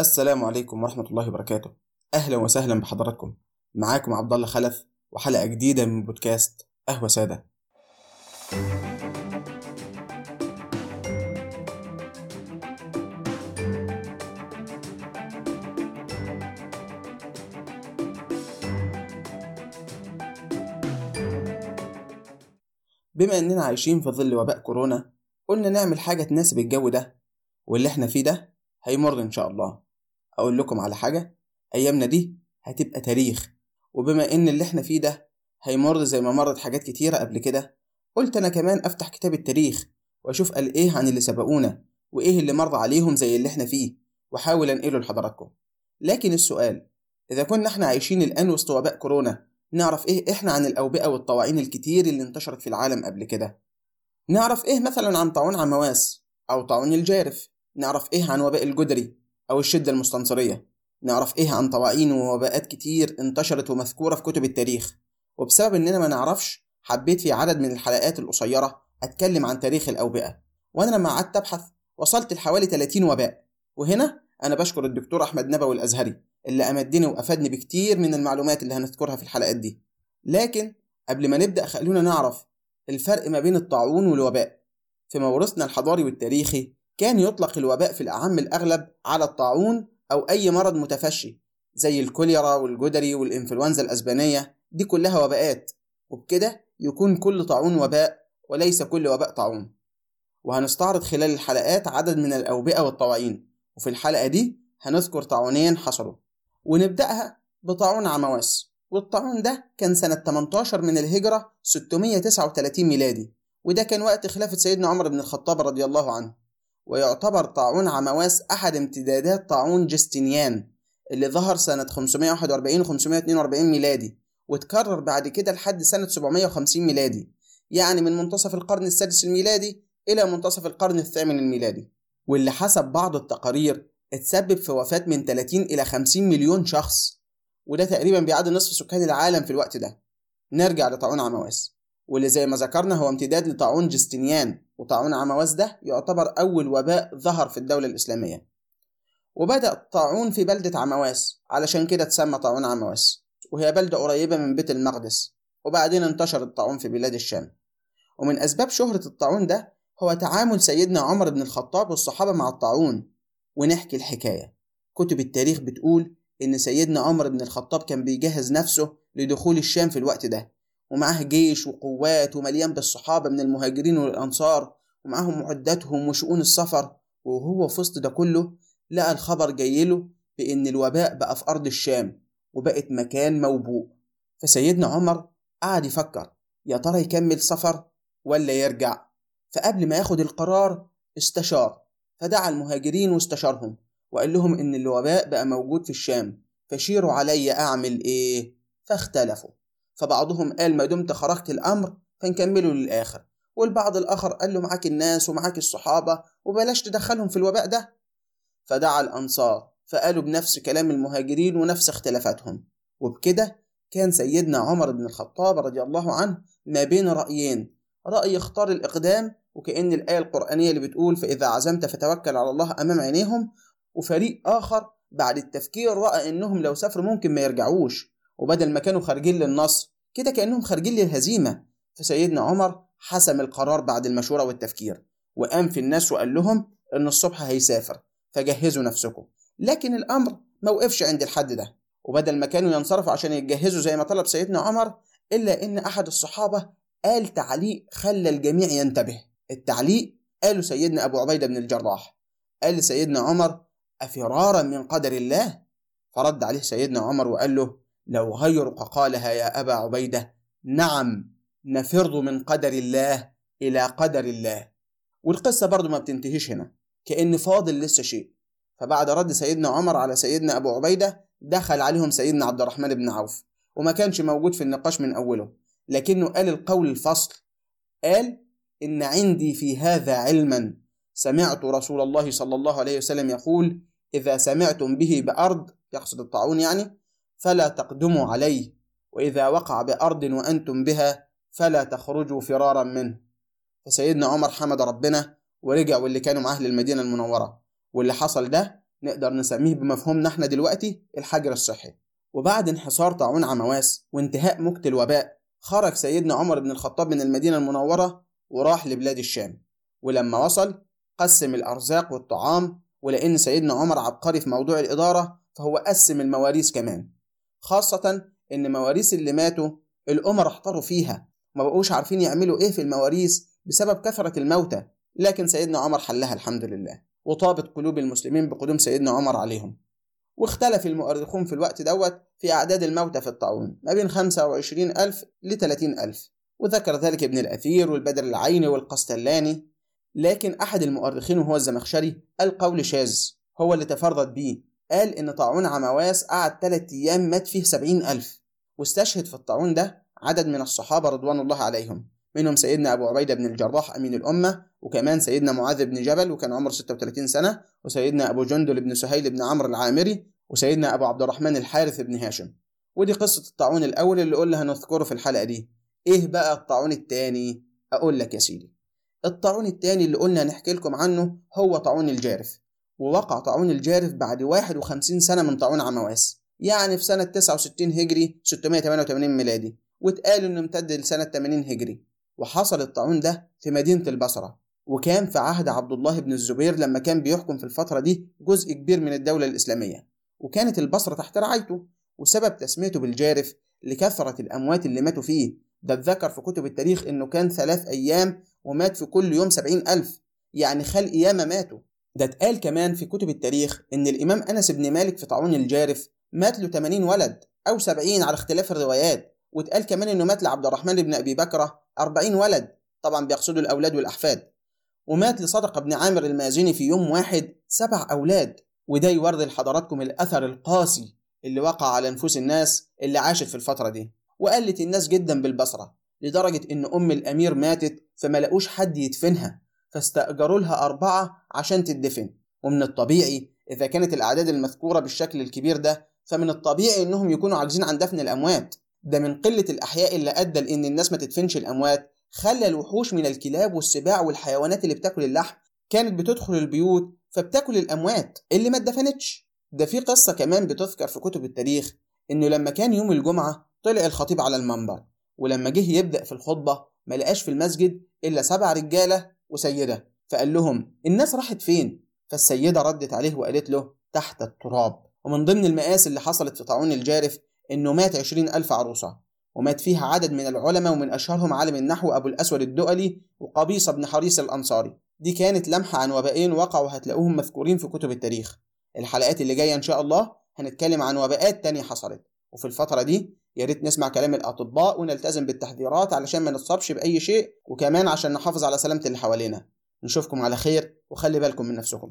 السلام عليكم ورحمة الله وبركاته. أهلا وسهلا بحضراتكم. معاكم عبد الله خلف وحلقة جديدة من بودكاست قهوة سادة. بما إننا عايشين في ظل وباء كورونا قلنا نعمل حاجة تناسب الجو ده واللي إحنا فيه ده هيمر إن شاء الله. أقول لكم على حاجة أيامنا دي هتبقى تاريخ وبما إن اللي إحنا فيه ده هيمر زي ما مرت حاجات كتيرة قبل كده قلت أنا كمان أفتح كتاب التاريخ وأشوف قال إيه عن اللي سبقونا وإيه اللي مر عليهم زي اللي إحنا فيه وأحاول أنقله لحضراتكم. لكن السؤال إذا كنا إحنا عايشين الآن وسط وباء كورونا نعرف إيه إحنا عن الأوبئة والطواعين الكتير اللي انتشرت في العالم قبل كده؟ نعرف إيه مثلا عن طاعون عمواس أو طاعون الجارف؟ نعرف إيه عن وباء الجدري؟ أو الشدة المستنصرية. نعرف إيه عن طواعين ووباءات كتير انتشرت ومذكورة في كتب التاريخ. وبسبب إننا ما نعرفش حبيت في عدد من الحلقات القصيرة أتكلم عن تاريخ الأوبئة. وأنا لما قعدت أبحث وصلت لحوالي 30 وباء. وهنا أنا بشكر الدكتور أحمد نبوي الأزهري اللي أمدني وأفادني بكتير من المعلومات اللي هنذكرها في الحلقات دي. لكن قبل ما نبدأ خلونا نعرف الفرق ما بين الطاعون والوباء. في موروثنا الحضاري والتاريخي كان يطلق الوباء في الأعم الأغلب على الطاعون أو أي مرض متفشي زي الكوليرا والجدري والإنفلونزا الأسبانية دي كلها وباءات. وبكده يكون كل طاعون وباء وليس كل وباء طاعون. وهنستعرض خلال الحلقات عدد من الأوبئة والطواعين. وفي الحلقة دي هنذكر طاعونين حصلوا. ونبدأها بطاعون عمواس. والطاعون ده كان سنة 18 من الهجرة 639 ميلادي. وده كان وقت خلافة سيدنا عمر بن الخطاب رضي الله عنه. ويعتبر طاعون عمواس أحد امتدادات طاعون جستنيان اللي ظهر سنة 541 و 542 ميلادي وتكرر بعد كده لحد سنة 750 ميلادي يعني من منتصف القرن السادس الميلادي إلى منتصف القرن الثامن الميلادي. واللي حسب بعض التقارير اتسبب في وفاة من 30 إلى 50 مليون شخص وده تقريبا بيعادل نصف سكان العالم في الوقت ده. نرجع لطاعون عمواس. واللي زي ما ذكرنا هو امتداد لطاعون جستنيان وطاعون عمواس ده يعتبر أول وباء ظهر في الدولة الإسلامية. وبدأ الطاعون في بلدة عمواس علشان كده تسمى طاعون عمواس وهي بلدة قريبة من بيت المقدس وبعدين انتشر الطاعون في بلاد الشام. ومن أسباب شهرة الطاعون ده هو تعامل سيدنا عمر بن الخطاب والصحابة مع الطاعون ونحكي الحكاية. كتب التاريخ بتقول إن سيدنا عمر بن الخطاب كان بيجهز نفسه لدخول الشام في الوقت ده. ومعاه جيش وقوات ومليان بالصحابة من المهاجرين والأنصار ومعاهم معداتهم وشؤون السفر وهو في وسط ده كله لقى الخبر جايله بإن الوباء بقى في أرض الشام وبقت مكان موبوء. فسيدنا عمر قعد يفكر يا ترى يكمل سفر ولا يرجع؟ فقبل ما ياخد القرار استشار فدعا المهاجرين واستشارهم وقال لهم إن الوباء بقى موجود في الشام فشيروا علي أعمل إيه؟ فاختلفوا. فبعضهم قال ما دمت خرجت الأمر فنكمله للآخر. والبعض الآخر قال له معاك الناس ومعاك الصحابة وبلاش تدخلهم في الوباء ده. فدعا الأنصار فقالوا بنفس كلام المهاجرين ونفس اختلافاتهم. وبكده كان سيدنا عمر بن الخطاب رضي الله عنه ما بين رأيين رأي اختار الإقدام وكأن الآية القرآنية اللي بتقول فإذا عزمت فتوكل على الله أمام عينيهم وفريق آخر بعد التفكير رأى إنهم لو سافروا ممكن ما يرجعوش. وبدل ما كانوا خارجين للنصر كده كأنهم خارجين للهزيمة. فسيدنا عمر حسم القرار بعد المشورة والتفكير وقام في الناس وقال لهم إن الصبح هيسافر فجهزوا نفسكم. لكن الأمر ما وقفش عند الحد ده. وبدل ما كانوا ينصرفوا عشان يتجهزوا زي ما طلب سيدنا عمر إلا إن أحد الصحابة قال تعليق خلى الجميع ينتبه. التعليق قاله سيدنا أبو عبيدة بن الجراح. قال لسيدنا عمر أفرارا من قدر الله؟ فرد عليه سيدنا عمر وقال له لو غيرك قالها يا أبا عبيدة نعم نفر من قدر الله إلى قدر الله. والقصة برضو ما بتنتهيش هنا كأن فاضل لسه شيء. فبعد رد سيدنا عمر على سيدنا أبو عبيدة دخل عليهم سيدنا عبد الرحمن بن عوف وما كانش موجود في النقاش من أوله. لكنه قال القول الفصل قال إن عندي في هذا علما. سمعت رسول الله صلى الله عليه وسلم يقول إذا سمعتم به بأرض يقصد الطاعون يعني فلا تقدموا عليه وإذا وقع بأرض وأنتم بها فلا تخرجوا فرارا منه. فسيدنا عمر حمد ربنا ورجع واللي كانوا معاه للمدينة المنورة. واللي حصل ده نقدر نسميه بمفهومنا إحنا دلوقتي الحجر الصحي. وبعد انحصار طاعون عمواس وانتهاء موجة الوباء خرج سيدنا عمر بن الخطاب من المدينة المنورة وراح لبلاد الشام. ولما وصل قسم الأرزاق والطعام ولأن سيدنا عمر عبقري في موضوع الإدارة فهو قسم المواريث كمان. خاصة إن مواريث اللي ماتوا الأمر احتاروا فيها. ما بقوش عارفين يعملوا إيه في المواريث بسبب كثرة الموتى. لكن سيدنا عمر حلها الحمد لله وطابت قلوب المسلمين بقدوم سيدنا عمر عليهم. واختلف المؤرخون في الوقت دوت في أعداد الموتى في الطاعون ما بين 25 ألف ل 30 ألف. وذكر ذلك ابن الأثير والبدر العيني والقسطلاني. لكن أحد المؤرخين وهو الزمخشري قال قول شاذ هو اللي تفرد بيه. قال إن طاعون عمواس قعد ثلاث أيام مات فيه سبعين ألف. واستشهد في الطاعون ده عدد من الصحابة رضوان الله عليهم. منهم سيدنا أبو عبيدة بن الجراح أمين الأمة وكمان سيدنا معاذ بن جبل وكان عمره 36 سنة وسيدنا أبو جندل بن سهيل بن عمرو العامري وسيدنا أبو عبد الرحمن الحارث بن هاشم. ودي قصة الطاعون الأول اللي قلنا هنذكره في الحلقة دي. إيه بقى الطاعون التاني؟ أقول لك يا سيدي. الطاعون التاني اللي قلنا هنحكي لكم عنه هو طاعون الجارف. ووقع طاعون الجارف بعد 51 سنة من طاعون عمواس يعني في سنة 69 هجري 688 ميلادي. واتقال إنه امتد لسنة 80 هجري. وحصل الطاعون ده في مدينة البصرة. وكان في عهد عبد الله بن الزبير لما كان بيحكم في الفترة دي جزء كبير من الدولة الإسلامية. وكانت البصرة تحت رعايته. وسبب تسميته بالجارف لكثرة الأموات اللي ماتوا فيه. ده اتذكر في كتب التاريخ إنه كان ثلاث أيام ومات في كل يوم سبعين ألف. يعني خلق ياما ماتوا. ده اتقال كمان في كتب التاريخ إن الإمام أنس بن مالك في طاعون الجارف مات له 80 ولد أو 70 على اختلاف الروايات واتقال كمان إنه مات لعبد الرحمن بن أبي بكرة 40 ولد طبعا بيقصدوا الأولاد والأحفاد. ومات لصدقة بن عامر المازني في يوم واحد سبع أولاد وده يورد لحضراتكم الأثر القاسي اللي وقع على نفوس الناس اللي عاشت في الفترة دي. وقلت الناس جدا بالبصرة لدرجة إن أم الأمير ماتت فما لقوش حد يدفنها. فاستأجروا لها أربعة عشان تدفن. ومن الطبيعي إذا كانت الأعداد المذكورة بالشكل الكبير ده فمن الطبيعي إنهم يكونوا عاجزين عن دفن الأموات. ده من قلة الأحياء اللي أدى لإن الناس ما تدفنش الأموات خلى الوحوش من الكلاب والسباع والحيوانات اللي بتاكل اللحم كانت بتدخل البيوت فبتاكل الأموات اللي ما اتدفنتش. ده في قصة كمان بتذكر في كتب التاريخ إنه لما كان يوم الجمعة طلع الخطيب على المنبر ولما جه يبدأ في الخطبة ما لقاش في المسجد إلا سبع رجالة وسيدة. فقال لهم الناس راحت فين؟ فالسيدة ردت عليه وقالت له تحت التراب. ومن ضمن المآسي اللي حصلت في طاعون الجارف إنه مات عشرين ألف عروسة ومات فيها عدد من العلماء ومن أشهرهم عالم النحو أبو الأسود الدؤلي وقبيصة بن حريص الأنصاري. دي كانت لمحة عن وبائين وقعوا هتلاقوهم مذكورين في كتب التاريخ. الحلقات اللي جاية إن شاء الله هنتكلم عن وباءات تانية حصلت. وفي الفترة دي يا ريت نسمع كلام الأطباء ونلتزم بالتحذيرات علشان ما نتصابش بأي شيء وكمان عشان نحافظ على سلامة اللي حوالينا. نشوفكم على خير وخلي بالكم من نفسكم.